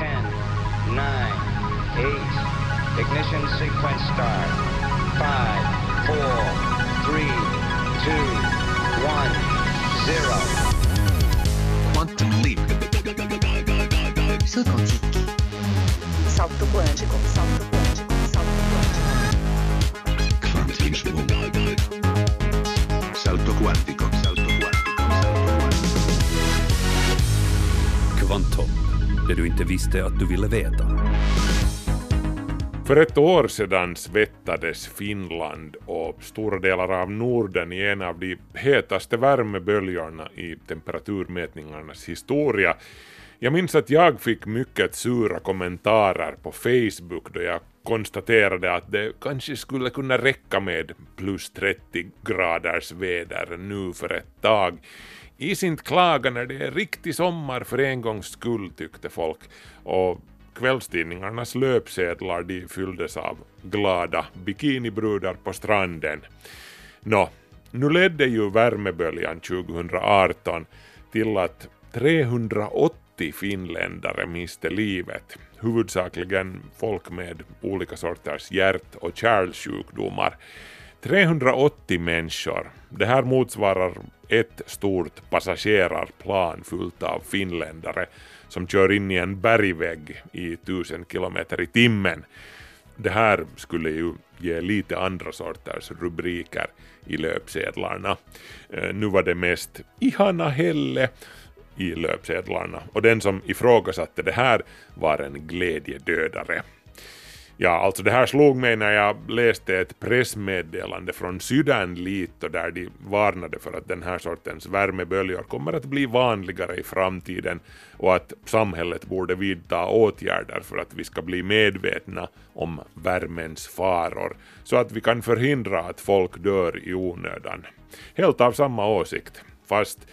10, 9, 8. Ignition sequence start. 5, 4, 3, 2, 1, 0. Quantum leap. Salto quântico. Salto quântico. Salto quântico. Salto quântico. Quantum leap. Salto quantico. Salto quantico. Salto quantico. Kvantum, det du inte visste att du ville veta. För ett år sedan svettades Finland och stora delar av Norden i en av de hetaste värmeböljorna i temperaturmätningarnas historia. Jag minns att jag fick mycket sura kommentarer på Facebook då jag konstaterade att det kanske skulle kunna räcka med plus 30 graders väder nu för ett tag. Is inte klaga när det är riktig sommar för en gångs skull tyckte folk och kvällstidningarnas löpsedlar de fylldes av glada bikinibrudar på stranden. Nå, nu ledde ju värmeböljan 2018 till att 380 finländare miste livet, huvudsakligen folk med olika sorters hjärt och kärlsjukdomar. 380 människor, det här motsvarar ett stort passagerarplan fullt av finländare som kör in i en bergvägg i 1000 kilometer i timmen. Det här skulle ju ge lite andra sorters rubriker i löpsedlarna. Eh, nu var det mest ”ihana Helle” i löpsedlarna och den som ifrågasatte det här var en glädjedödare. Ja, alltså det här slog mig när jag läste ett pressmeddelande från Sydänlito där de varnade för att den här sortens värmeböljor kommer att bli vanligare i framtiden och att samhället borde vidta åtgärder för att vi ska bli medvetna om värmens faror så att vi kan förhindra att folk dör i onödan. Helt av samma åsikt, fast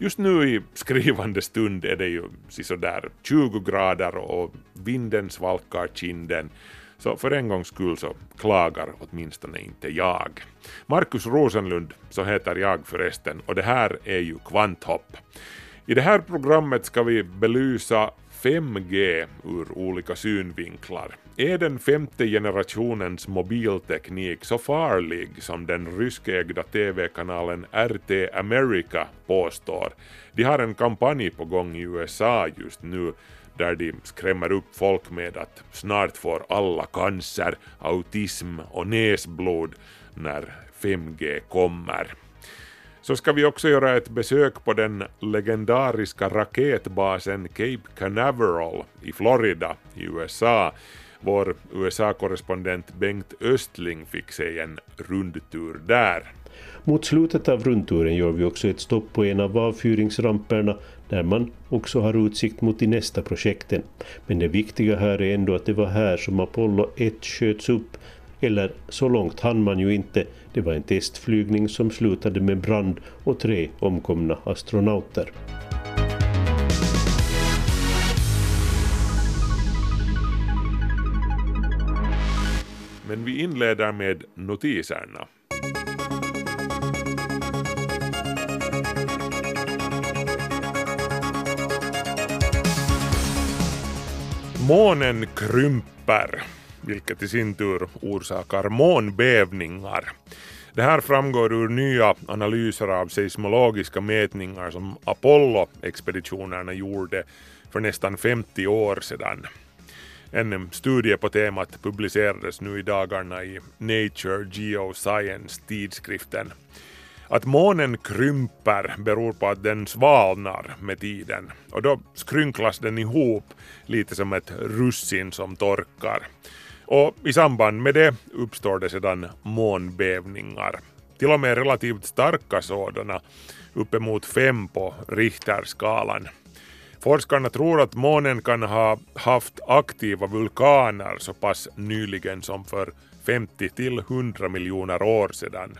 Just nu i skrivande stund är det ju sådär 20 grader och vinden svalkar kinden, så för en gångs skull så klagar åtminstone inte jag. Markus Rosenlund, så heter jag förresten, och det här är ju Kvanthopp. I det här programmet ska vi belysa 5G ur olika synvinklar. Är den femte generationens mobilteknik så farlig som den ryskägda TV-kanalen RT America påstår? De har en kampanj på gång i USA just nu där de skrämmer upp folk med att snart får alla cancer, autism och näsblod när 5G kommer så ska vi också göra ett besök på den legendariska raketbasen Cape Canaveral i Florida i USA. Vår USA-korrespondent Bengt Östling fick sig en rundtur där. Mot slutet av rundturen gör vi också ett stopp på en av avfyringsramperna där man också har utsikt mot de nästa projekten. Men det viktiga här är ändå att det var här som Apollo 1 sköts upp eller så långt hann man ju inte. Det var en testflygning som slutade med brand och tre omkomna astronauter. Men vi inleder med notiserna. Månen krymper, vilket i sin tur orsakar månbävningar. Det här framgår ur nya analyser av seismologiska mätningar som Apollo-expeditionerna gjorde för nästan 50 år sedan. En studie på temat publicerades nu i dagarna i Nature Geoscience tidskriften. Att månen krymper beror på att den svalnar med tiden och då skrynklas den ihop lite som ett russin som torkar. Och i samband med det uppstår det sedan månbävningar. Till och med relativt starka sådana, uppemot fem på Richterskalan. Forskarna tror att månen kan ha haft aktiva vulkaner så pass nyligen som för 50 till 100 miljoner år sedan.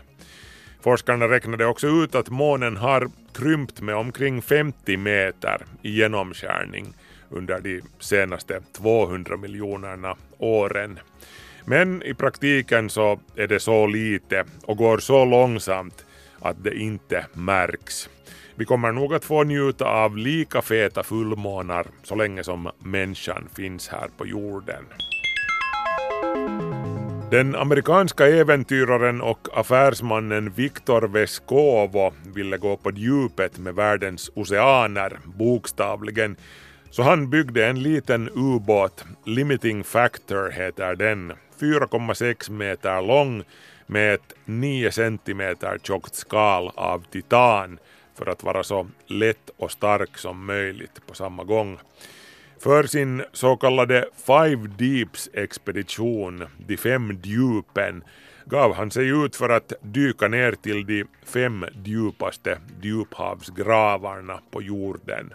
Forskarna räknade också ut att månen har krympt med omkring 50 meter i genomskärning under de senaste 200 miljonerna åren. Men i praktiken så är det så lite och går så långsamt att det inte märks. Vi kommer nog att få njuta av lika feta fullmånar så länge som människan finns här på jorden. Den amerikanska äventyraren och affärsmannen Viktor Vescovo ville gå på djupet med världens oceaner, bokstavligen, så han byggde en liten ubåt, Limiting Factor heter den, 4,6 meter lång med ett 9 centimeter tjockt skal av titan för att vara så lätt och stark som möjligt på samma gång. För sin så kallade Five Deeps expedition, de fem djupen, gav han sig ut för att dyka ner till de fem djupaste djuphavsgravarna på jorden.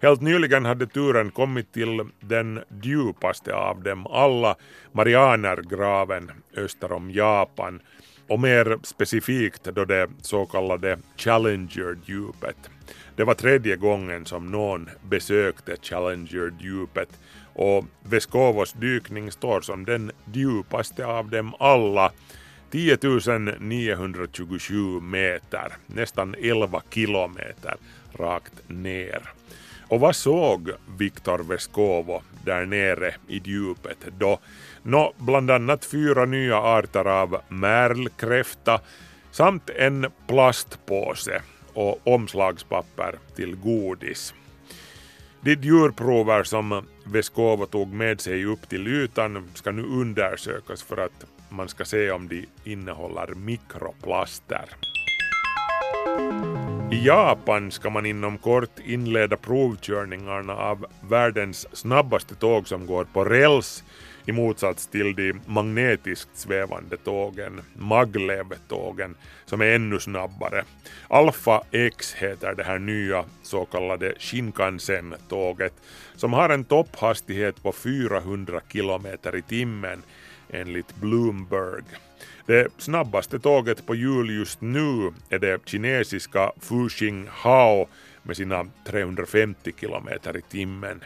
Helt nyligen hade turen kommit till den djupaste av dem alla, Marianergraven öster om Japan och mer specifikt då det så kallade Challenger-djupet. Det var tredje gången som någon besökte Challenger-djupet och Vescovos dykning står som den djupaste av dem alla 10 927 meter, nästan 11 kilometer rakt ner. Och vad såg Viktor Vescovo där nere i djupet då? Nå, bland annat fyra nya arter av märlkräfta samt en plastpåse och omslagspapper till godis. De djurprover som Veskovo tog med sig upp till ytan ska nu undersökas för att man ska se om de innehåller mikroplaster. I Japan ska man inom kort inleda provkörningarna av världens snabbaste tåg som går på räls i motsats till de magnetiskt svävande tågen, maglev-tågen, som är ännu snabbare. Alpha X heter det här nya så kallade Shinkansen-tåget som har en topphastighet på 400 kilometer i timmen enligt Bloomberg. Det snabbaste tåget på hjul just nu är det kinesiska Fuxing Hao med sina 350 kilometer i timmen.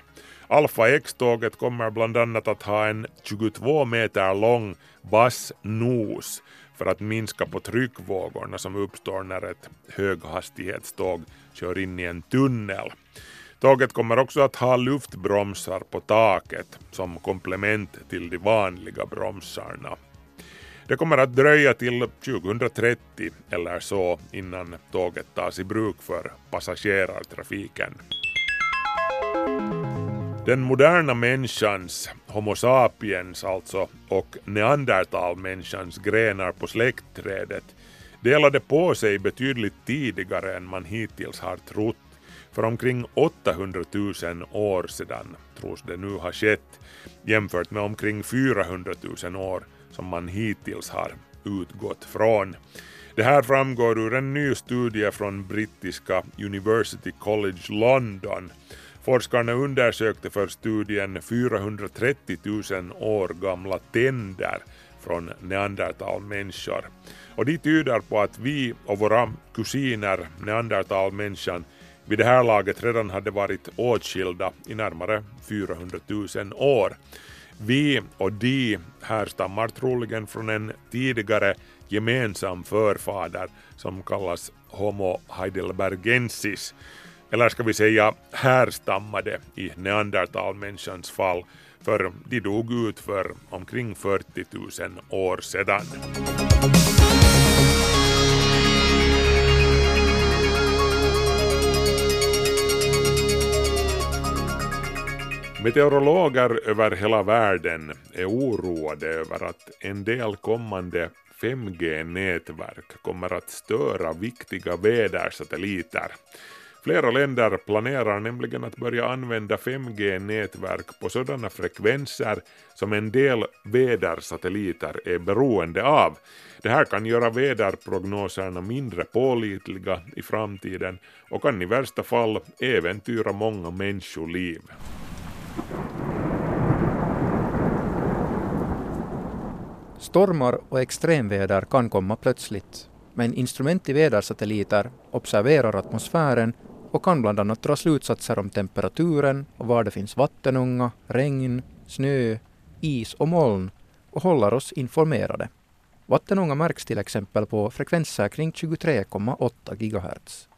Alfa X-tåget kommer bland annat att ha en 22 meter lång vass nos för att minska på tryckvågorna som uppstår när ett höghastighetståg kör in i en tunnel. Tåget kommer också att ha luftbromsar på taket som komplement till de vanliga bromsarna. Det kommer att dröja till 2030 eller så innan tåget tas i bruk för passagerartrafiken. Den moderna människans, Homo sapiens alltså, och neandertalmänniskans grenar på släktträdet delade på sig betydligt tidigare än man hittills har trott. För omkring 800 000 år sedan tros det nu ha skett jämfört med omkring 400 000 år som man hittills har utgått från. Det här framgår ur en ny studie från brittiska University College London Forskarna undersökte för studien 430 000 år gamla tänder från neandertalmänniskor. Och de tyder på att vi och våra kusiner neandertalmänniskan vid det här laget redan hade varit åtskilda i närmare 400 000 år. Vi och de härstammar troligen från en tidigare gemensam förfader som kallas Homo heidelbergensis eller ska vi säga härstammade i neandertalmänniskans fall, för de dog ut för omkring 40 000 år sedan. Meteorologer över hela världen är oroade över att en del kommande 5G-nätverk kommer att störa viktiga vädersatelliter Flera länder planerar nämligen att börja använda 5G-nätverk på sådana frekvenser som en del vädersatelliter är beroende av. Det här kan göra väderprognoserna mindre pålitliga i framtiden och kan i värsta fall äventyra många människoliv. Stormar och extremväder kan komma plötsligt, men instrument i vädersatelliter observerar atmosfären och kan bland annat dra slutsatser om temperaturen och var det finns vattenunga, regn, snö, is och moln och håller oss informerade. Vattenånga märks till exempel på frekvenser kring 23,8 GHz.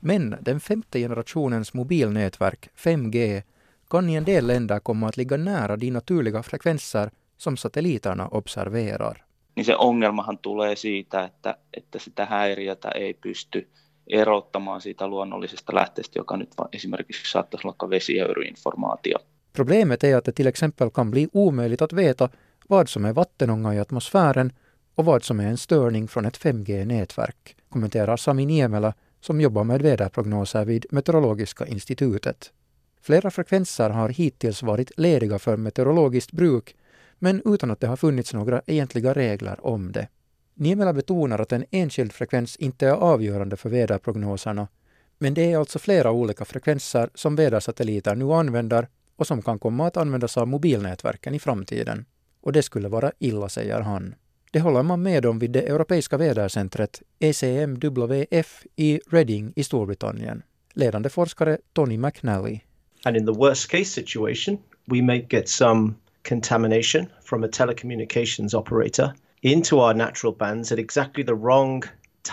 Men den femte generationens mobilnätverk, 5G, kan i en del länder komma att ligga nära de naturliga frekvenser som satelliterna observerar. Niin se ongelmahan tulee siitä, että, että sitä häiriötä ei pysty erottamaan siitä luonnollisesta lähteestä, joka nyt esimerkiksi saattaisi olla vesiöyryinformaatio. Problemet är att det till exempel kan bli omöjligt att veta vad som är vattenånga i atmosfären och vad som är en störning från ett 5G-nätverk, kommenterar Sami Niemelä som jobbar med väderprognoser vid Meteorologiska institutet. Flera frekvenser har hittills varit lediga för meteorologiskt bruk, men utan att det har funnits några egentliga regler om det. Niemela betonar att en enskild frekvens inte är avgörande för väderprognoserna, men det är alltså flera olika frekvenser som vädersatelliter nu använder och som kan komma att användas av mobilnätverken i framtiden. Och det skulle vara illa, säger han. Det håller man med om vid det europeiska vädercentret ECMWF i Reading i Storbritannien. Ledande forskare Tony McNally. And in the worst case situation, we may get some contamination from a telecommunications operator into our natural bands at exactly the wrong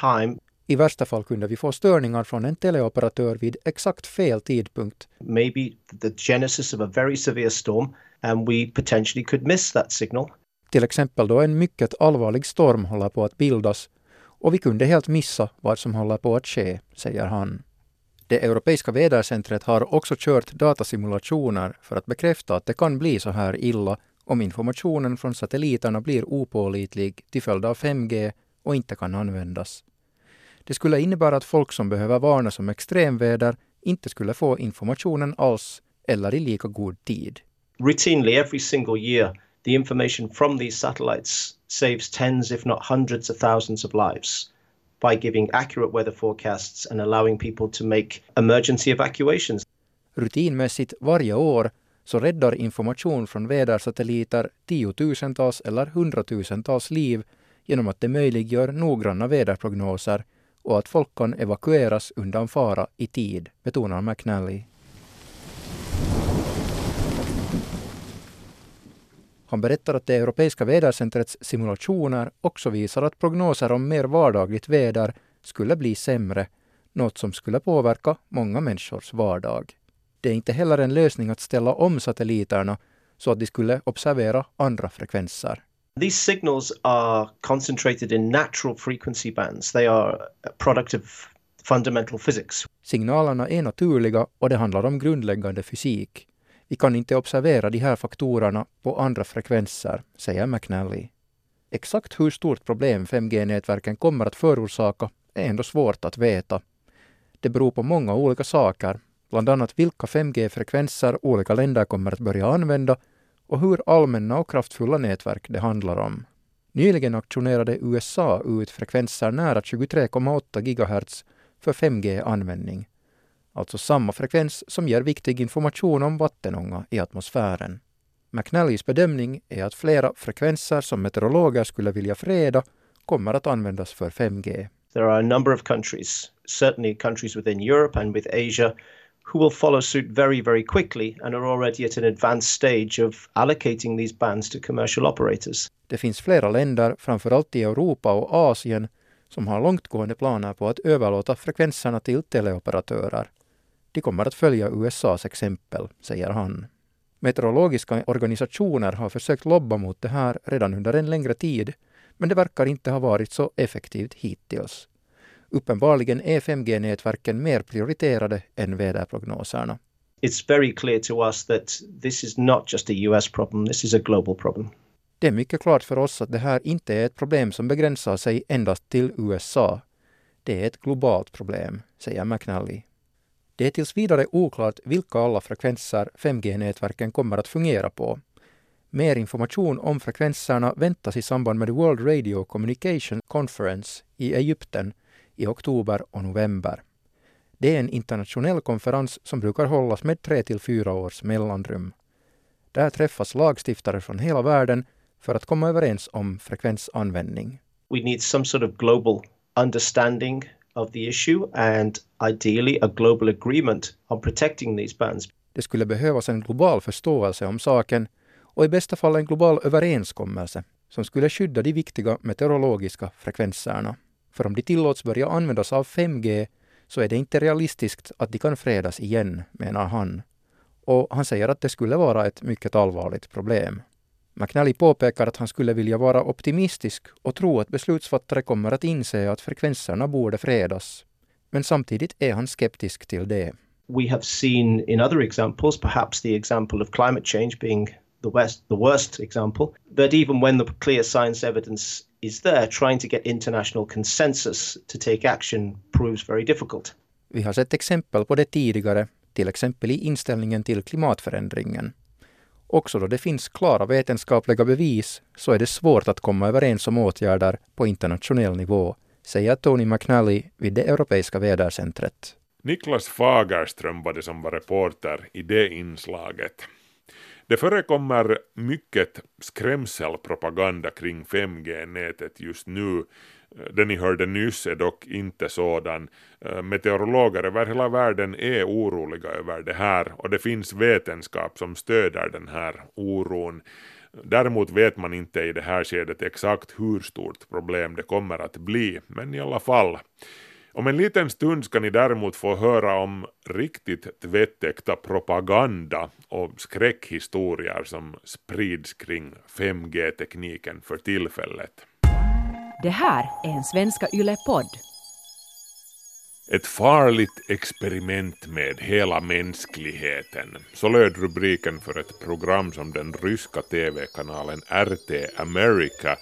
time. I värsta fall kunde vi få störningar från en teleoperatör vid exakt fel tidpunkt. Maybe the genesis of a very severe storm and we potentially could miss that signal. Till exempel då en mycket allvarlig storm håller på att bildas och vi kunde helt missa vad som håller på att ske, säger han. Det europeiska vädercentret har också kört datasimulationer för att bekräfta att det kan bli så här illa om informationen från satelliterna blir opålitlig till följd av 5G och inte kan användas. Det skulle innebära att folk som behöver varnas om extremväder inte skulle få informationen alls eller i lika god tid. Routinely every single year the information from these satellites saves tens if not hundreds of thousands of lives by giving accurate weather forecasts and allowing people to make emergency evacuations. Rutinmässigt varje år så räddar information från vädersatelliter tiotusentals eller hundratusentals liv genom att det möjliggör noggranna väderprognoser och att folk kan evakueras undan fara i tid, betonar McNally. Han berättar att det europeiska vädercentrets simulationer också visar att prognoser om mer vardagligt väder skulle bli sämre, något som skulle påverka många människors vardag. Det är inte heller en lösning att ställa om satelliterna så att de skulle observera andra frekvenser. These signals are concentrated in natural frequency bands. They are a product of fundamental physics. Signalerna är naturliga och det handlar om grundläggande fysik. Vi kan inte observera de här faktorerna på andra frekvenser, säger McNally. Exakt hur stort problem 5G-nätverken kommer att förorsaka är ändå svårt att veta. Det beror på många olika saker, bland annat vilka 5G-frekvenser olika länder kommer att börja använda och hur allmänna och kraftfulla nätverk det handlar om. Nyligen auktionerade USA ut frekvenser nära 23,8 GHz för 5G-användning alltså samma frekvens som ger viktig information om vattenånga i atmosfären. McNallys bedömning är att flera frekvenser som meteorologer skulle vilja freda kommer att användas för 5G. There are a number of countries, certainly countries within Europe and with Asia, who will follow suit very, very quickly and are already at an advanced stage of allocating these bands to commercial operators. Det finns flera länder, framförallt i Europa och Asien, som har långtgående planer på att överlåta frekvenserna till teleoperatörer. De kommer att följa USAs exempel, säger han. Meteorologiska organisationer har försökt lobba mot det här redan under en längre tid, men det verkar inte ha varit så effektivt hittills. Uppenbarligen är 5G-nätverken mer prioriterade än väderprognoserna. It's very clear to us that this is not just a US problem, this is a global problem. Det är mycket klart för oss att det här inte är ett problem som begränsar sig endast till USA. Det är ett globalt problem, säger McNally. Det är tills vidare oklart vilka alla frekvenser 5G-nätverken kommer att fungera på. Mer information om frekvenserna väntas i samband med World Radio Communication Conference i Egypten i oktober och november. Det är en internationell konferens som brukar hållas med tre till fyra års mellanrum. Där träffas lagstiftare från hela världen för att komma överens om frekvensanvändning. We need some sort of global understanding of the issue and ideally a global agreement on protecting these bands. Det skulle behövas en global förståelse om saken och i bästa fall en global överenskommelse som skulle skydda de viktiga meteorologiska frekvenserna. För om de tillåts börja användas av 5G så är det inte realistiskt att de kan fredas igen, menar han. Och han säger att det skulle vara ett mycket allvarligt problem. McNally påpekar att han skulle vilja vara optimistisk och tro att beslutsfattare kommer att inse att frekvenserna borde fredas. Men samtidigt är han skeptisk till det. We have seen in other examples, perhaps the example of climate change being the worst, the worst example, that even when the clear science evidence is there, trying to get international consensus to take action proves very difficult. Vi har sett exempel på det tidigare, till exempel i inställningen till klimatförändringen. Också då det finns klara vetenskapliga bevis så är det svårt att komma överens om åtgärder på internationell nivå, säger Tony McNally vid det europeiska vädercentret. Niklas Fagerström var det som var reporter i det inslaget. Det förekommer mycket skrämselpropaganda kring 5G-nätet just nu. Det ni hörde nyss är dock inte sådan. Eh, meteorologer över hela världen är oroliga över det här och det finns vetenskap som stöder den här oron. Däremot vet man inte i det här skedet exakt hur stort problem det kommer att bli, men i alla fall. Om en liten stund ska ni däremot få höra om riktigt tvättäkta propaganda och skräckhistorier som sprids kring 5G-tekniken för tillfället. Det här är en Svenska Yle-podd. Ett farligt experiment med hela mänskligheten. Så löd rubriken för ett program som den ryska tv-kanalen RT America,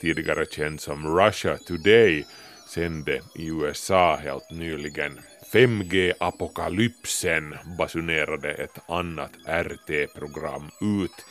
tidigare känd som Russia Today, sände i USA helt nyligen. 5G-apokalypsen basunerade ett annat RT-program ut.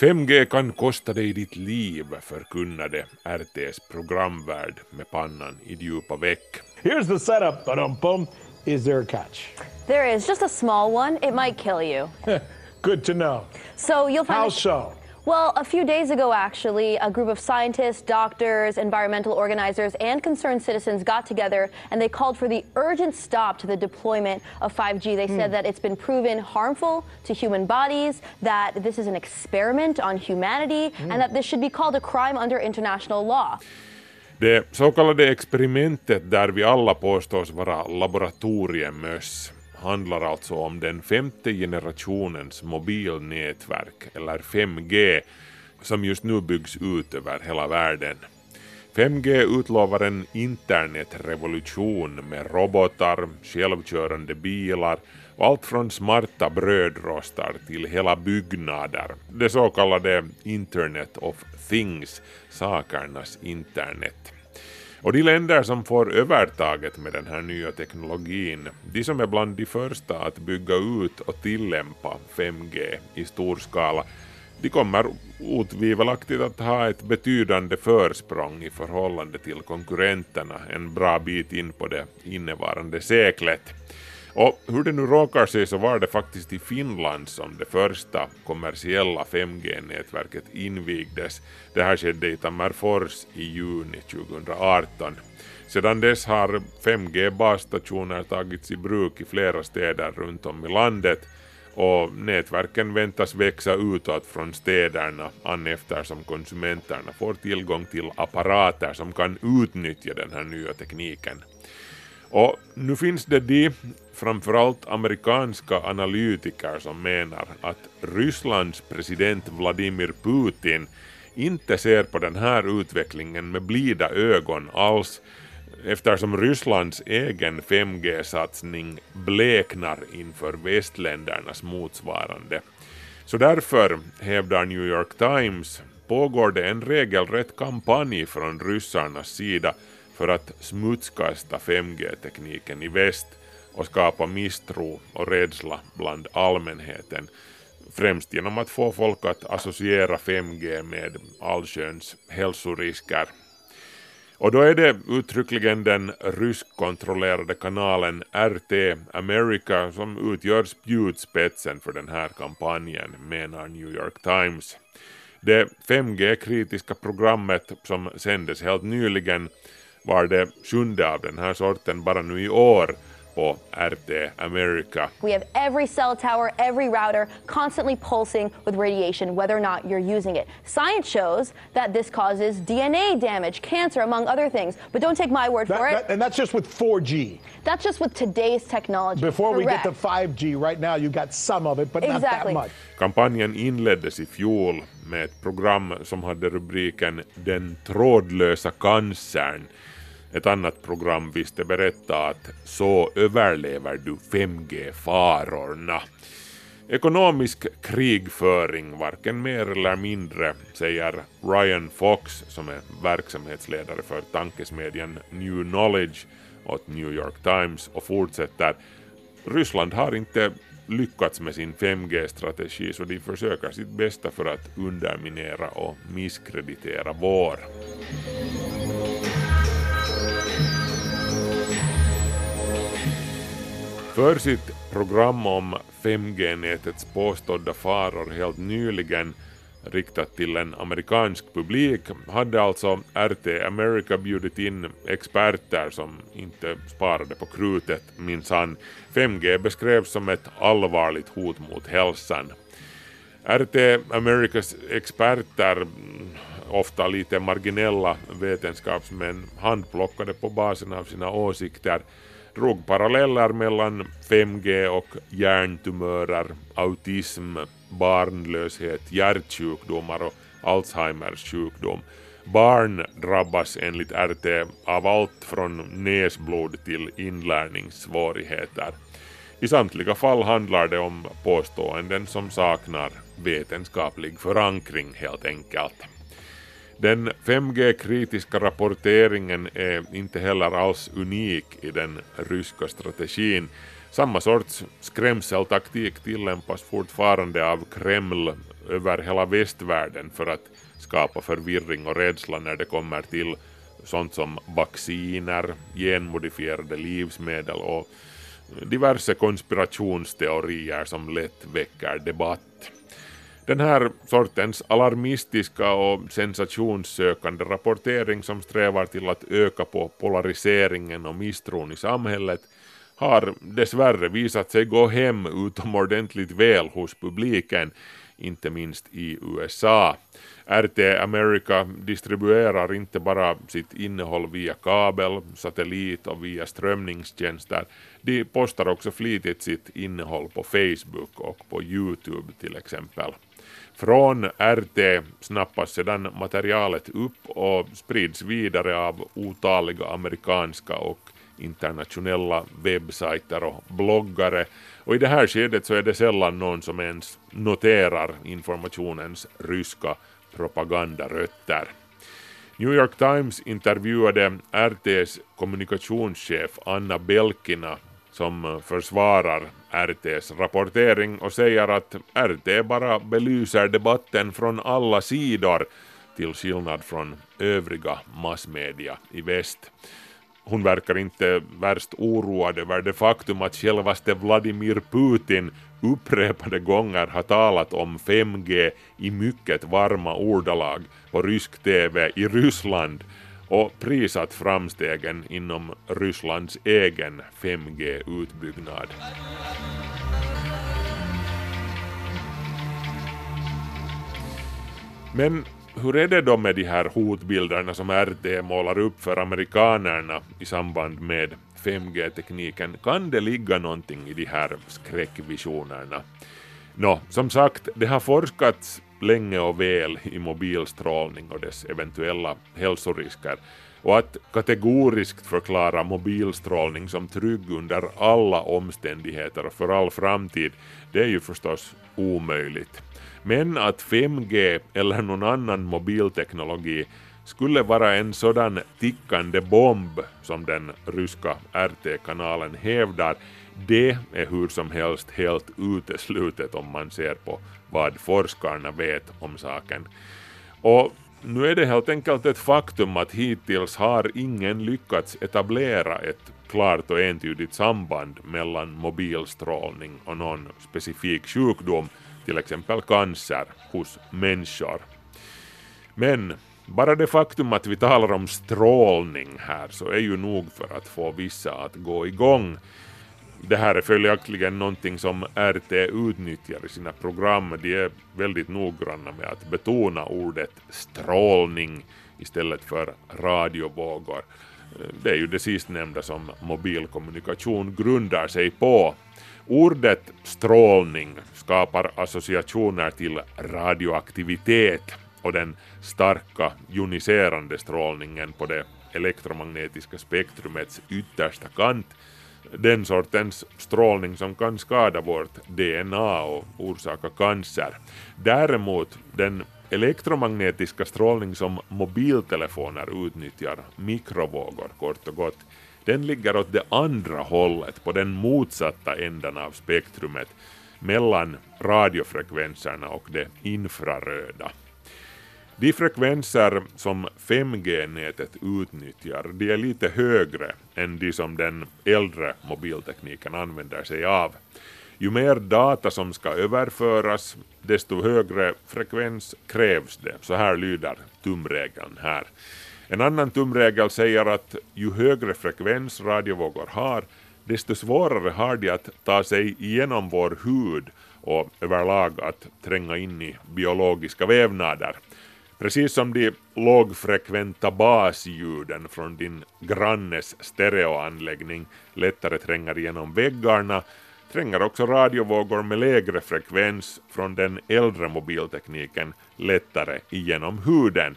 5G kan kosta dig ditt liv, förkunnade RTs programvärd med pannan i djupa veck. Here's the setup, ba-dum-bum. Is there a catch? There is, just a small one. It might kill you. Good to know. So you'll find How so? Well, a few days ago, actually, a group of scientists, doctors, environmental organizers, and concerned citizens got together and they called for the urgent stop to the deployment of 5G. They said hmm. that it's been proven harmful to human bodies, that this is an experiment on humanity, and that hmm. this should be called a crime under international law. Det så kallade experimentet där vi alla påstås vara laboratoriemöss handlar alltså om den femte generationens mobilnätverk, eller 5G, som just nu byggs ut över hela världen. 5G utlovar en internetrevolution med robotar, självkörande bilar och allt från smarta brödrostar till hela byggnader. Det så kallade Internet of Things, sakernas internet. Och de länder som får övertaget med den här nya teknologin, de som är bland de första att bygga ut och tillämpa 5G i stor skala, de kommer otvivelaktigt att ha ett betydande försprång i förhållande till konkurrenterna en bra bit in på det innevarande seklet. Och hur det nu råkar sig så var det faktiskt i Finland som det första kommersiella 5G-nätverket invigdes. Det här skedde i Tammerfors i juni 2018. Sedan dess har 5G-basstationer tagits i bruk i flera städer runt om i landet och nätverken väntas växa utåt från städerna an eftersom konsumenterna får tillgång till apparater som kan utnyttja den här nya tekniken. Och nu finns det de, framförallt amerikanska analytiker som menar att Rysslands president Vladimir Putin inte ser på den här utvecklingen med blida ögon alls eftersom Rysslands egen 5G-satsning bleknar inför västländernas motsvarande. Så därför, hävdar New York Times, pågår det en regelrätt kampanj från ryssarnas sida för att smutskasta 5G-tekniken i väst och skapa misstro och rädsla bland allmänheten, främst genom att få folk att associera 5G med allsköns hälsorisker. Och då är det uttryckligen den ryskkontrollerade kanalen RT America som utgör spjutspetsen för den här kampanjen, menar New York Times. Det 5G-kritiska programmet som sändes helt nyligen var det sjunde av den här sorten bara nu i år på RT America. We have every cell tower, every router constantly pulsing with radiation, whether or not you're using it. Science shows that this causes DNA damage, cancer, among other things. But don't take my word That- for it. that- and that's just with 4G. That's just with today's technology. Before we get Correct. to 5G, right now you got some of it, but not that Exactly. much. Kampanjen inleddes i fjol med ett program som hade rubriken Den trådlösa cancern. Ett annat program visste berätta att så överlever du 5G-farorna. Ekonomisk krigföring, varken mer eller mindre, säger Ryan Fox som är verksamhetsledare för tankesmedjan New Knowledge åt New York Times och fortsätter Ryssland har inte lyckats med sin 5G-strategi så de försöker sitt bästa för att underminera och misskreditera vår. För sitt program om 5G-nätets påstådda faror helt nyligen riktat till en amerikansk publik hade alltså RT America bjudit in experter som inte sparade på krutet minsann. 5G beskrevs som ett allvarligt hot mot hälsan. RT Americas experter, ofta lite marginella vetenskapsmän, handplockade på basen av sina åsikter, drog paralleller mellan 5G och hjärntumörer, autism, barnlöshet, hjärtsjukdomar och Alzheimers sjukdom. Barn drabbas enligt RT av allt från näsblod till inlärningssvårigheter. I samtliga fall handlar det om påståenden som saknar vetenskaplig förankring helt enkelt. Den 5G-kritiska rapporteringen är inte heller alls unik i den ryska strategin. Samma sorts skrämseltaktik tillämpas fortfarande av Kreml över hela västvärlden för att skapa förvirring och rädsla när det kommer till sånt som vacciner, genmodifierade livsmedel och diverse konspirationsteorier som lätt väcker debatt. Den här sortens alarmistiska och sensationssökande rapportering som strävar till att öka på polariseringen och misstron i samhället har dessvärre visat sig gå hem utomordentligt väl hos publiken, inte minst i USA. RT America distribuerar inte bara sitt innehåll via kabel, satellit och via strömningstjänster. De postar också flitigt sitt innehåll på Facebook och på Youtube till exempel. Från RT snappas sedan materialet upp och sprids vidare av otaliga amerikanska och internationella webbsajter och bloggare och i det här skedet så är det sällan någon som ens noterar informationens ryska propagandarötter. New York Times intervjuade RTs kommunikationschef Anna Belkina som försvarar RTs rapportering och säger att RT bara belyser debatten från alla sidor till skillnad från övriga massmedia i väst. Hon verkar inte värst oroad över det faktum att självaste Vladimir Putin upprepade gånger har talat om 5G i mycket varma ordalag på rysk TV i Ryssland och prisat framstegen inom Rysslands egen 5G-utbyggnad. Men hur är det då med de här hotbilderna som RT målar upp för amerikanerna i samband med 5G-tekniken? Kan det ligga någonting i de här skräckvisionerna? Nå, som sagt, det har forskats länge och väl i mobilstrålning och dess eventuella hälsorisker och att kategoriskt förklara mobilstrålning som trygg under alla omständigheter och för all framtid, det är ju förstås omöjligt. Men att 5G eller någon annan mobilteknologi skulle vara en sådan tickande bomb som den ryska RT-kanalen hävdar, det är hur som helst helt uteslutet om man ser på vad forskarna vet om saken. Och nu är det helt enkelt ett faktum att hittills har ingen lyckats etablera ett klart och entydigt samband mellan mobilstrålning och någon specifik sjukdom, till exempel cancer, hos människor. Men bara det faktum att vi talar om strålning här så är ju nog för att få vissa att gå igång. Det här är följaktligen någonting som RT utnyttjar i sina program. De är väldigt noggranna med att betona ordet strålning istället för radiovågor. Det är ju det sistnämnda som mobilkommunikation grundar sig på. Ordet strålning skapar associationer till radioaktivitet och den starka joniserande strålningen på det elektromagnetiska spektrumets yttersta kant den sortens strålning som kan skada vårt DNA och orsaka cancer. Däremot den elektromagnetiska strålning som mobiltelefoner utnyttjar, mikrovågor kort och gott, den ligger åt det andra hållet, på den motsatta änden av spektrumet, mellan radiofrekvenserna och det infraröda. De frekvenser som 5G-nätet utnyttjar de är lite högre än de som den äldre mobiltekniken använder sig av. Ju mer data som ska överföras, desto högre frekvens krävs det. Så här lyder tumregeln här. En annan tumregel säger att ju högre frekvens radiovågor har, desto svårare har de att ta sig igenom vår hud och överlag att tränga in i biologiska vävnader. Precis som de lågfrekventa basljuden från din grannes stereoanläggning lättare tränger igenom väggarna tränger också radiovågor med lägre frekvens från den äldre mobiltekniken lättare igenom huden.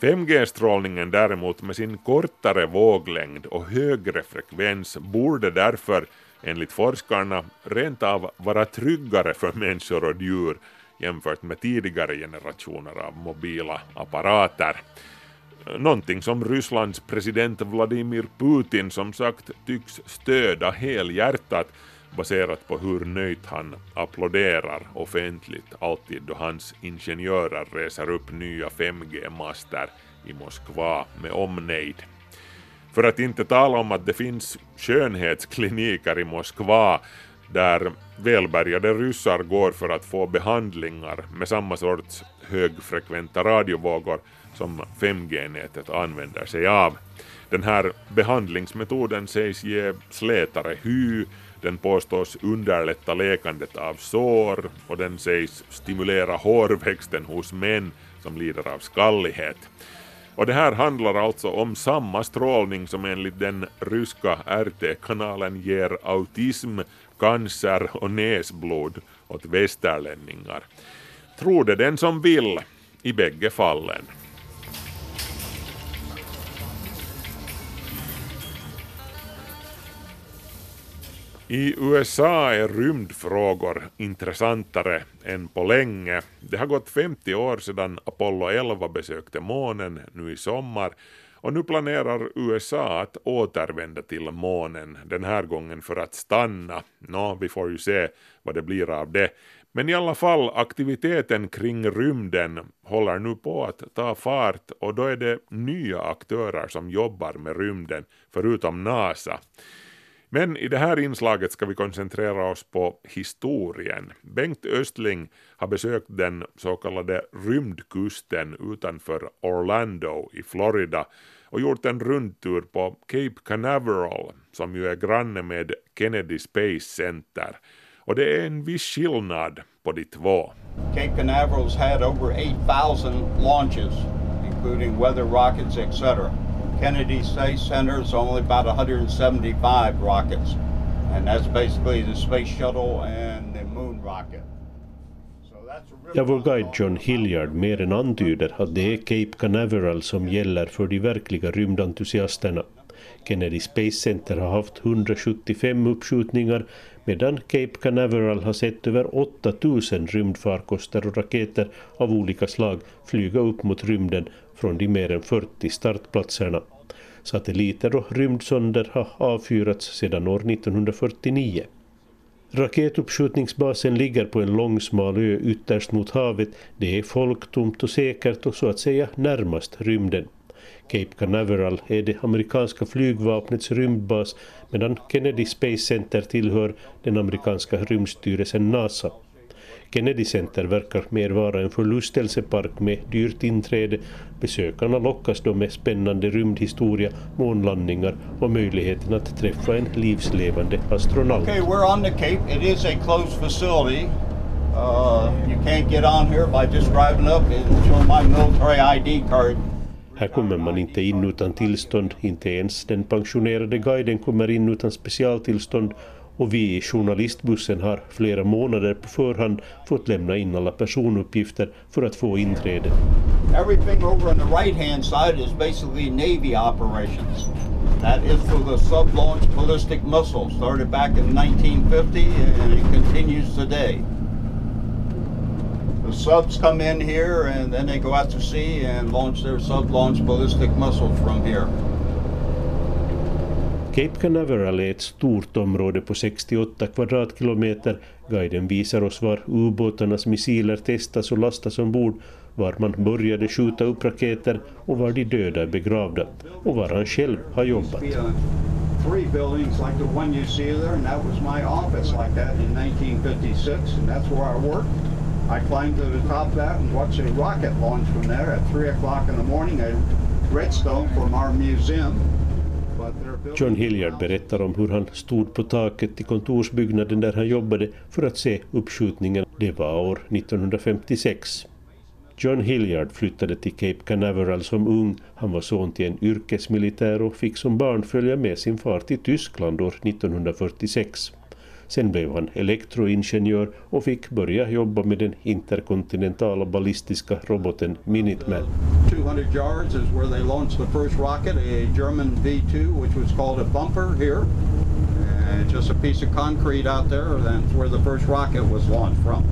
5G-strålningen däremot med sin kortare våglängd och högre frekvens borde därför enligt forskarna rent av vara tryggare för människor och djur jämfört med tidigare generationer av mobila apparater. Någonting som Rysslands president Vladimir Putin som sagt tycks stöda helhjärtat baserat på hur nöjt han applåderar offentligt alltid då hans ingenjörer reser upp nya 5G-master i Moskva med omnejd. För att inte tala om att det finns skönhetskliniker i Moskva där välbärgade ryssar går för att få behandlingar med samma sorts högfrekventa radiovågor som 5G-nätet använder sig av. Den här behandlingsmetoden sägs ge slätare hy, den påstås underlätta läkandet av sår och den sägs stimulera hårväxten hos män som lider av skallighet. Och det här handlar alltså om samma strålning som enligt den ryska RT-kanalen ger autism, cancer och näsblod åt västerlänningar. Tror det den som vill i bägge fallen. I USA är rymdfrågor intressantare än på länge. Det har gått 50 år sedan Apollo 11 besökte månen nu i sommar och nu planerar USA att återvända till månen, den här gången för att stanna. Nå, vi får ju se vad det blir av det. Men i alla fall, aktiviteten kring rymden håller nu på att ta fart och då är det nya aktörer som jobbar med rymden, förutom NASA. Men i det här inslaget ska vi koncentrera oss på historien. Bengt Östling har besökt den så kallade rymdkusten utanför Orlando i Florida och gjort en rundtur på Cape Canaveral som ju är granne med Kennedy Space Center. Och det är en viss skillnad på de två. Cape Canaveral's had over 8,000 launches, including weather rockets, etc. Kennedy Space Center is only about 175 rockets, and that's basically the space shuttle and the moon rocket. Ja, vår guide John Hilliard mer än antyder att det är Cape Canaveral som gäller för de verkliga rymdentusiasterna. Kennedy Space Center har haft 175 uppskjutningar medan Cape Canaveral har sett över 8000 rymdfarkoster och raketer av olika slag flyga upp mot rymden från de mer än 40 startplatserna. Satelliter och rymdsonder har avfyrats sedan år 1949. Raketuppskjutningsbasen ligger på en lång smal ö ytterst mot havet. Det är folktomt och säkert och så att säga närmast rymden. Cape Canaveral är det amerikanska flygvapnets rymdbas medan Kennedy Space Center tillhör den amerikanska rymdstyrelsen NASA. Kennedy Center verkar mer vara en förlustelsepark med dyrt inträde. Besökarna lockas då med spännande rymdhistoria, månlandningar och möjligheten att träffa en livslevande astronaut. Okay, we're on the Cape. It is a closed facility. Uh, you can't get on here by just driving up and showing my military ID card. Här kommer man inte in utan tillstånd, inte ens den pensionerade guiden kommer in utan specialtillstånd och vi i journalistbussen har flera månader på förhand fått lämna in alla personuppgifter för att få inträde. Everything over on the right hand side is basically Navy operations. That is for the sub-launched ballistic missile, started back in 1950 and it continues today. The subs come in here and then they go out to sea and launch their sub-launched ballistic missiles from here. Cape Canaveral är ett stort område på 68 kvadratkilometer. Guiden visar oss var ubåtarnas missiler testas och lastas ombord, var man började skjuta upp raketer och var de döda är begravda och var han själv har jobbat. Uh, three buildings like the one you see there and that was my office like that in 1956 and that's where I worked. I climbed to the top of that and watched a rocket launch from there at 3 o'clock in the morning at Redstone from our museum. John Hilliard berättar om hur han stod på taket i kontorsbyggnaden där han jobbade för att se uppskjutningen. Det var år 1956. John Hilliard flyttade till Cape Canaveral som ung. Han var son till en yrkesmilitär och fick som barn följa med sin far till Tyskland år 1946. Sen blev han elektroingenjör och fick börja jobba med den interkontinentala ballistiska roboten Minuteman. 200 yards is where they launched the first rocket, a German V2, which was called a bumper here. And just a piece of concrete out there, that's where the first rocket was launched from.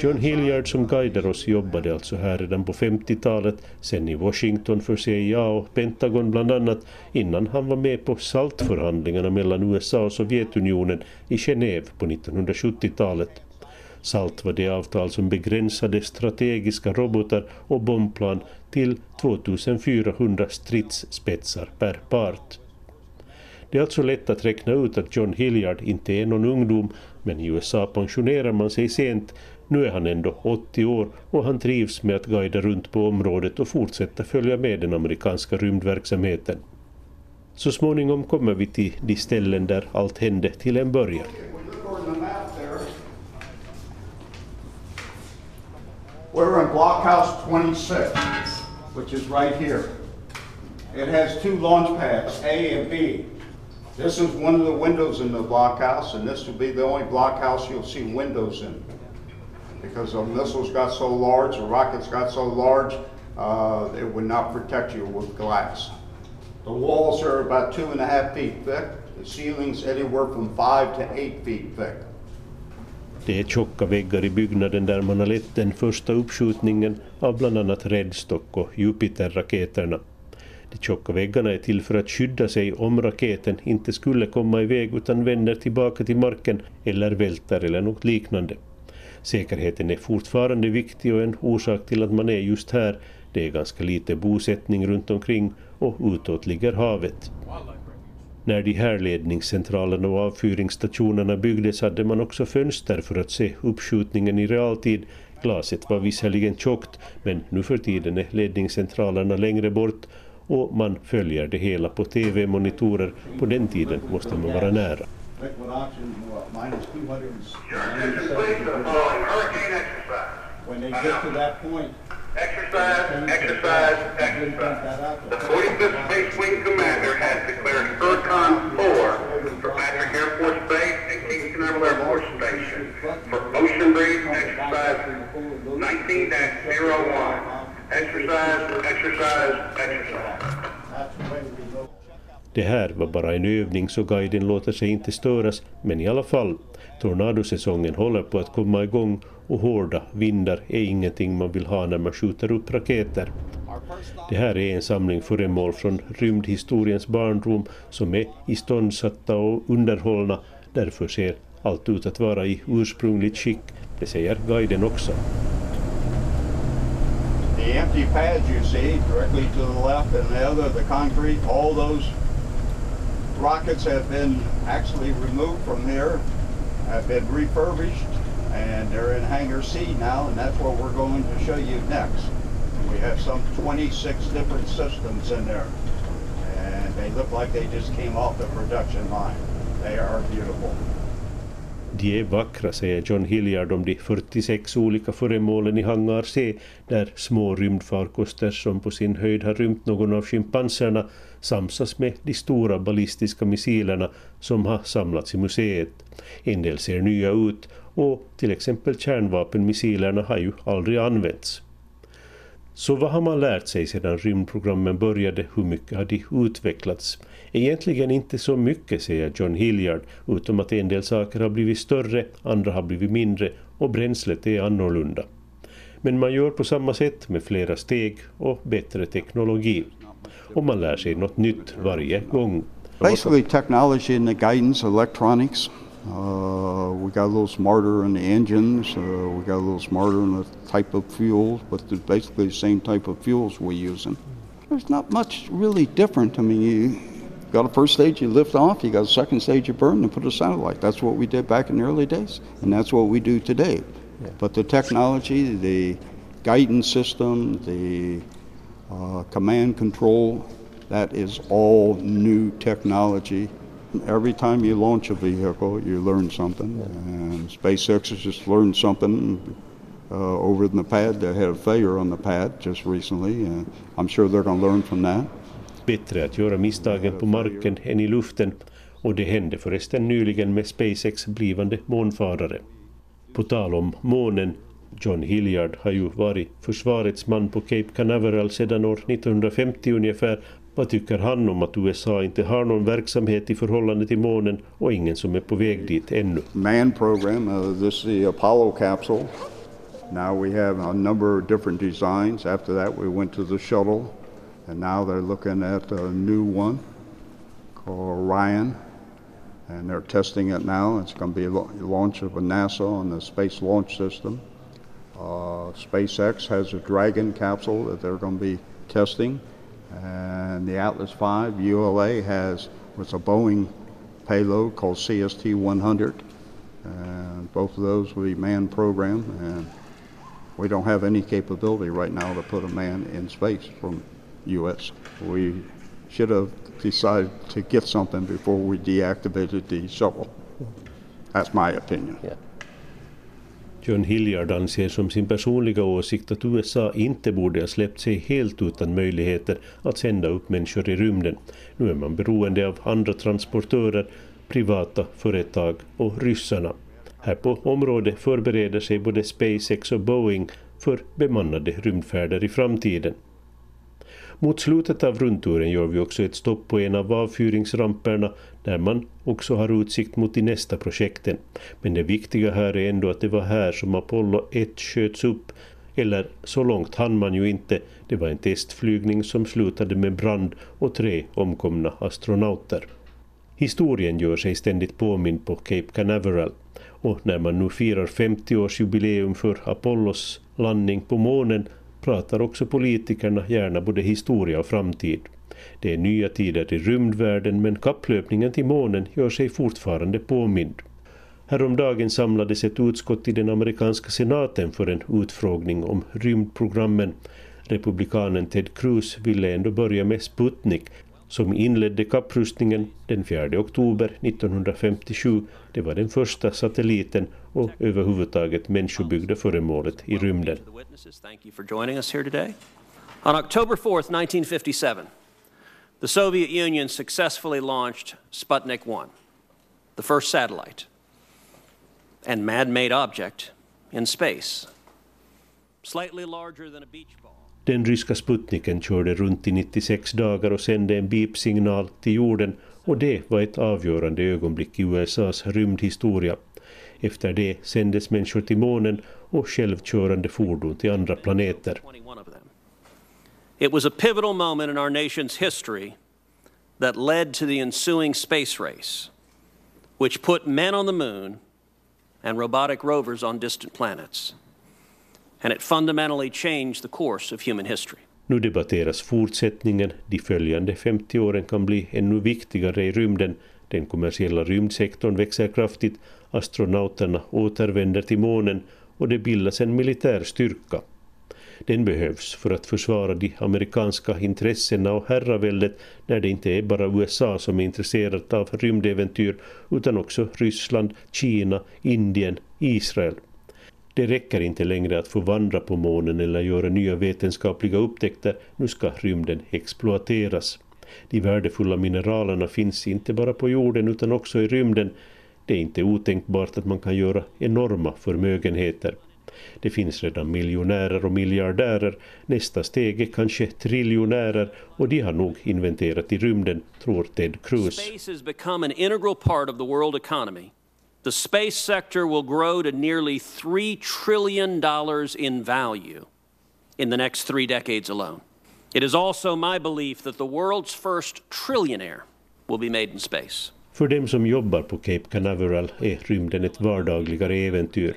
John Hilliard som guidar oss jobbade alltså här redan på 50-talet, sen i Washington för CIA och Pentagon bland annat, innan han var med på SALT-förhandlingarna mellan USA och Sovjetunionen i Genève på 1970-talet. SALT var det avtal som begränsade strategiska robotar och bombplan till 2400 stridsspetsar per part. Det är alltså lätt att räkna ut att John Hilliard inte är någon ungdom, men i USA pensionerar man sig sent. Nu är han ändå 80 år och han trivs med att guida runt på området och fortsätta följa med den amerikanska rymdverksamheten. Så småningom kommer vi till de ställen där allt hände till en början. We're in blockhouse 26, which is right here. It has two launch pads, A and B. This is one of the windows in the blockhouse, and this will be the only blockhouse you'll see windows in. Because the missiles got so large, the rockets got so large, uh, it would not protect you with glass. The walls are about two and a half feet thick. The ceiling's anywhere from five to eight feet thick. Det är tjocka väggar i byggnaden där man har lett den första uppskjutningen av bland annat Redstock och Jupiter-raketerna. De tjocka väggarna är till för att skydda sig om raketen inte skulle komma iväg utan vänder tillbaka till marken eller välter eller något liknande. Säkerheten är fortfarande viktig och en orsak till att man är just här. Det är ganska lite bosättning runt omkring och utåt ligger havet. När de här ledningscentralerna och avfyringsstationerna byggdes hade man också fönster för att se uppskjutningen i realtid. Glaset var visserligen tjockt, men nu för tiden är ledningscentralerna längre bort och man följer det hela på TV-monitorer. På den tiden måste man vara nära. When they get to that point, Exercise, exercise, exercise. The 45th Space Wing Commander has declared ERCON 4 for Patrick Air Force Base and King Canaveral Air Force Station for Ocean Breeze Exercise 19-01. Exercise, exercise, exercise. Det här var bara en övning så guiden låter sig inte störas, men i alla fall, tornadosäsongen håller på att komma igång och hårda vindar är ingenting man vill ha när man skjuter upp raketer. Det här är en samling föremål från rymdhistoriens barndom som är iståndsatta och underhållna, därför ser allt ut att vara i ursprungligt skick, det säger guiden också. The empty pads you see directly to the left and the other, the concrete, all those rockets have been actually removed from here have been refurbished and they're in Hangar C now, and that's what we're going to show you next. We have some 26 different systems in there, and they look like they just came off the production line. They are beautiful. De är vackra, säger John Hilliard om de 46 olika föremålen i hangar C, där små rymdfarkoster som på sin höjd har rymt någon av schimpanserna samsas med de stora ballistiska missilerna som har samlats i museet. En del ser nya ut och till exempel kärnvapenmissilerna har ju aldrig använts. Så vad har man lärt sig sedan rymdprogrammen började? Hur mycket har de utvecklats? Egentligen inte så mycket, säger John Hilliard, utom att en del saker har blivit större, andra har blivit mindre och bränslet är annorlunda. Men man gör på samma sätt med flera steg och bättre teknologi. Och man lär sig något nytt varje gång. Basically, technology in the guidance, electronics. Uh, we got a little smarter in the engines. Uh, we got a little smarter in the type of fuels, but they're basically the same type of fuels we're using. There's not much really different. I mean, you got a first stage, you lift off. You got a second stage, you burn and put a satellite. That's what we did back in the early days, and that's what we do today. Yeah. But the technology, the guidance system, the uh, command control, that is all new technology. Every time you launch a vehicle, you learn something, and SpaceX has just learned something uh, over in the pad. They had a failure on the pad just recently, and I'm sure they're going to learn from that. Bättre att göra misstagen på marken än i luften och det hände förresten nyligen med SpaceX blivande månfarare. På tal om månen, John Hilliard har ju varit försvarets man på Cape Canaveral sedan år 1950 ungefär. Vad tycker han om att USA inte har någon verksamhet i förhållande till månen och ingen som är på väg dit ännu? Man program, uh, this is the Apollo capsule. Now we have a number of different designs. After that, we went to the shuttle, and now they're looking at a new one called Orion, and they're testing it now. It's going to be a la- launch of a NASA on the Space Launch System. Uh, SpaceX has a Dragon capsule that they're going to be testing, and the Atlas V ULA has what's a Boeing payload called CST 100, and both of those will be manned program. And we don't have any capability right now to put a man in space from U.S. We should have decided to get something before we deactivated the shuttle. That's my opinion. John Hilliard anser som sin personliga åsikt att USA inte borde ha släppt sig helt utan möjligheter att sända upp människor i rymden. Nu är man beroende av andra transportörer, privata företag och ryssarna. Här på området förbereder sig både SpaceX och Boeing för bemannade rymdfärder i framtiden. Mot slutet av rundturen gör vi också ett stopp på en av avfyringsramperna där man också har utsikt mot de nästa projekten. Men det viktiga här är ändå att det var här som Apollo 1 sköts upp, eller så långt hann man ju inte. Det var en testflygning som slutade med brand och tre omkomna astronauter. Historien gör sig ständigt påmind på Cape Canaveral och när man nu firar 50-årsjubileum för Apollos landning på månen pratar också politikerna gärna både historia och framtid. Det är nya tider i rymdvärlden men kapplöpningen till månen gör sig fortfarande påmind. Häromdagen samlades ett utskott i den amerikanska senaten för en utfrågning om rymdprogrammen. Republikanen Ted Cruz ville ändå börja med Sputnik som inledde kapprustningen den 4 oktober 1957. Det var den första satelliten och överhuvudtaget människobyggda föremålet i rymden. On October 4, 1957, the Soviet Union successfully launched Sputnik 1, the first satellite and man made object in space. Slightly larger than a beach ball. Den ryska Sputniken körde runt i 96 dagar och sände en beep-signal till jorden och det var ett avgörande ögonblick i USAs rymdhistoria. Efter det sändes människor till månen och självkörande fordon till andra planeter. It was a pivotal moment in our nation's history that led to the ensuing space race, which put men on the moon and robotic rovers on distant planets. And it fundamentally changed the course of human history. Nu debatteras fortsättningen. De följande 50 åren kan bli ännu viktigare i rymden Den kommersiella rymdsektorn växer kraftigt, astronauterna återvänder till månen och det bildas en militär styrka. Den behövs för att försvara de amerikanska intressena och herraväldet när det inte är bara USA som är intresserat av rymdäventyr utan också Ryssland, Kina, Indien, Israel. Det räcker inte längre att få vandra på månen eller göra nya vetenskapliga upptäckter, nu ska rymden exploateras. De värdefulla mineralerna finns inte bara på jorden utan också i rymden. Det är inte otänkbart att man kan göra enorma förmögenheter. Det finns redan miljonärer och miljardärer. Nästa steg är kanske triljonärer och de har nog inventerat i rymden, tror Ted Cruz. Space has become an integral part of the world economy. The space sector will grow to nearly $3 trillion in value in the next three decades alone. It is also my belief that the world's first trillionaire will be made in space. För dem som jobbar på Cape Canaveral är rymden ett vardagligare äventyr.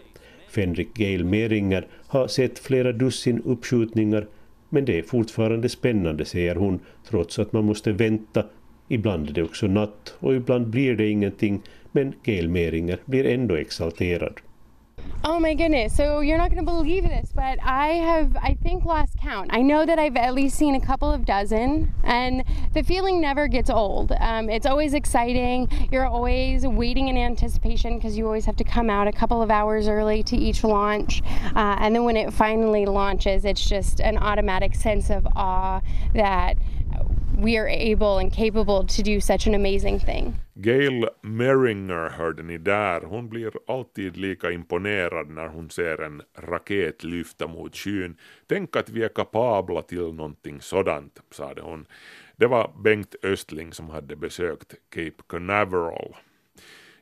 Fenrik Gail Meringer har sett flera dussin uppskjutningar men det är fortfarande spännande, säger hon, trots att man måste vänta. Ibland är det också natt och ibland blir det ingenting, men blir ändå exalterad. Oh my goodness. So you're not going to believe this, but I have, I think, lost count. I know that I've at least seen a couple of dozen, and the feeling never gets old. Um, it's always exciting. You're always waiting in anticipation because you always have to come out a couple of hours early to each launch. Uh, and then when it finally launches, it's just an automatic sense of awe that we are able and capable to do such an amazing thing. Gail Meringer hörde ni där. Hon blir alltid lika imponerad när hon ser en raket lyfta mot skyn. Tänk att vi är kapabla till någonting sådant, sade hon. Det var Bengt Östling som hade besökt Cape Canaveral.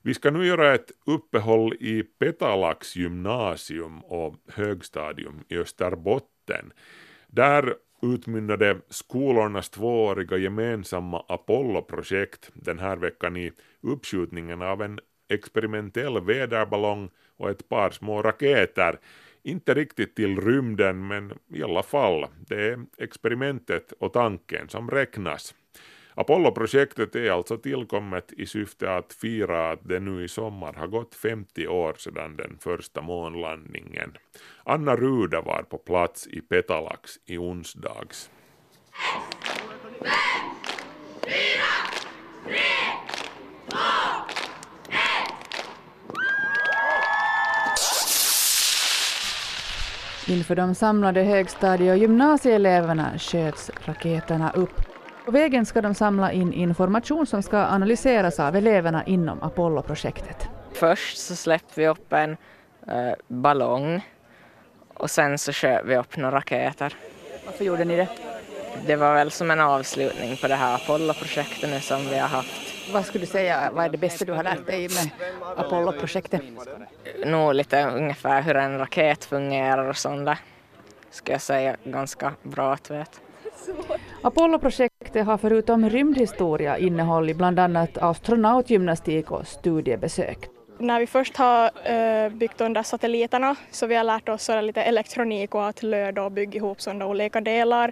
Vi ska nu göra ett uppehåll i Petalax gymnasium och högstadium i Österbotten. Där utmynnade skolornas tvååriga gemensamma Apollo-projekt den här veckan i uppskjutningen av en experimentell väderballong och ett par små raketer. Inte riktigt till rymden men i alla fall, det är experimentet och tanken som räknas. Apollo-projektet är alltså tillkommet i syfte att fira att det nu i sommar har gått 50 år sedan den första månlandningen. Anna Ruda var på plats i Petalax i onsdags. Fem, fyra, tre, två, Inför de samlade högstadie och gymnasieeleverna sköts raketerna upp. På vägen ska de samla in information som ska analyseras av eleverna inom Apollo-projektet. Först så släppte vi upp en uh, ballong och sen så sköt vi upp några raketer. Varför gjorde ni det? Det var väl som en avslutning på det här Apollo-projektet nu som vi har haft. Vad skulle du säga, vad är det bästa du har lärt dig med Apollo-projektet? Nog lite ungefär hur en raket fungerar och sånt där. Ska jag säga ganska bra att veta. Apollo-projektet har förutom rymdhistoria innehållit bland annat astronautgymnastik och studiebesök. När vi först har uh, byggt de där satelliterna så vi har lärt oss sådär lite elektronik och att löda och bygga ihop sådana olika delar.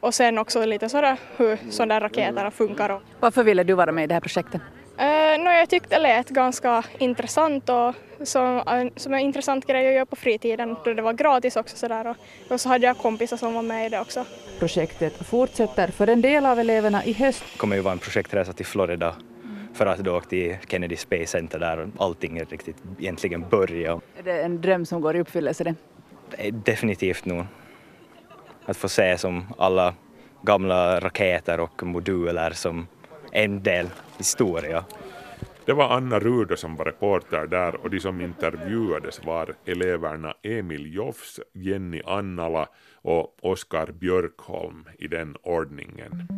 Och sen också lite sådär hur sådana raketerna funkar. Varför ville du vara med i det här projektet? Uh, no, jag tyckte det lät ganska intressant och som, som en intressant grej att göra på fritiden då det var gratis också sådär och, och så hade jag kompisar som var med i det också. Projektet fortsätter för en del av eleverna i höst. Det kommer ju vara en projektresa till Florida för att då åka till Kennedy Space Center där och allting riktigt egentligen börjar. Är det en dröm som går i uppfyllelse det? Definitivt nog. Att få se som alla gamla raketer och moduler som en del historia. Det var Anna Rudo som var reporter där och de som intervjuades var eleverna Emil Joffs, Jenny Annala och Oskar Björkholm i den ordningen.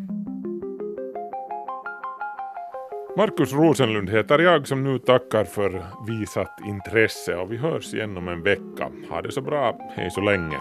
Markus Rosenlund heter jag som nu tackar för visat intresse och vi hörs igen om en vecka. Ha det så bra, hej så länge.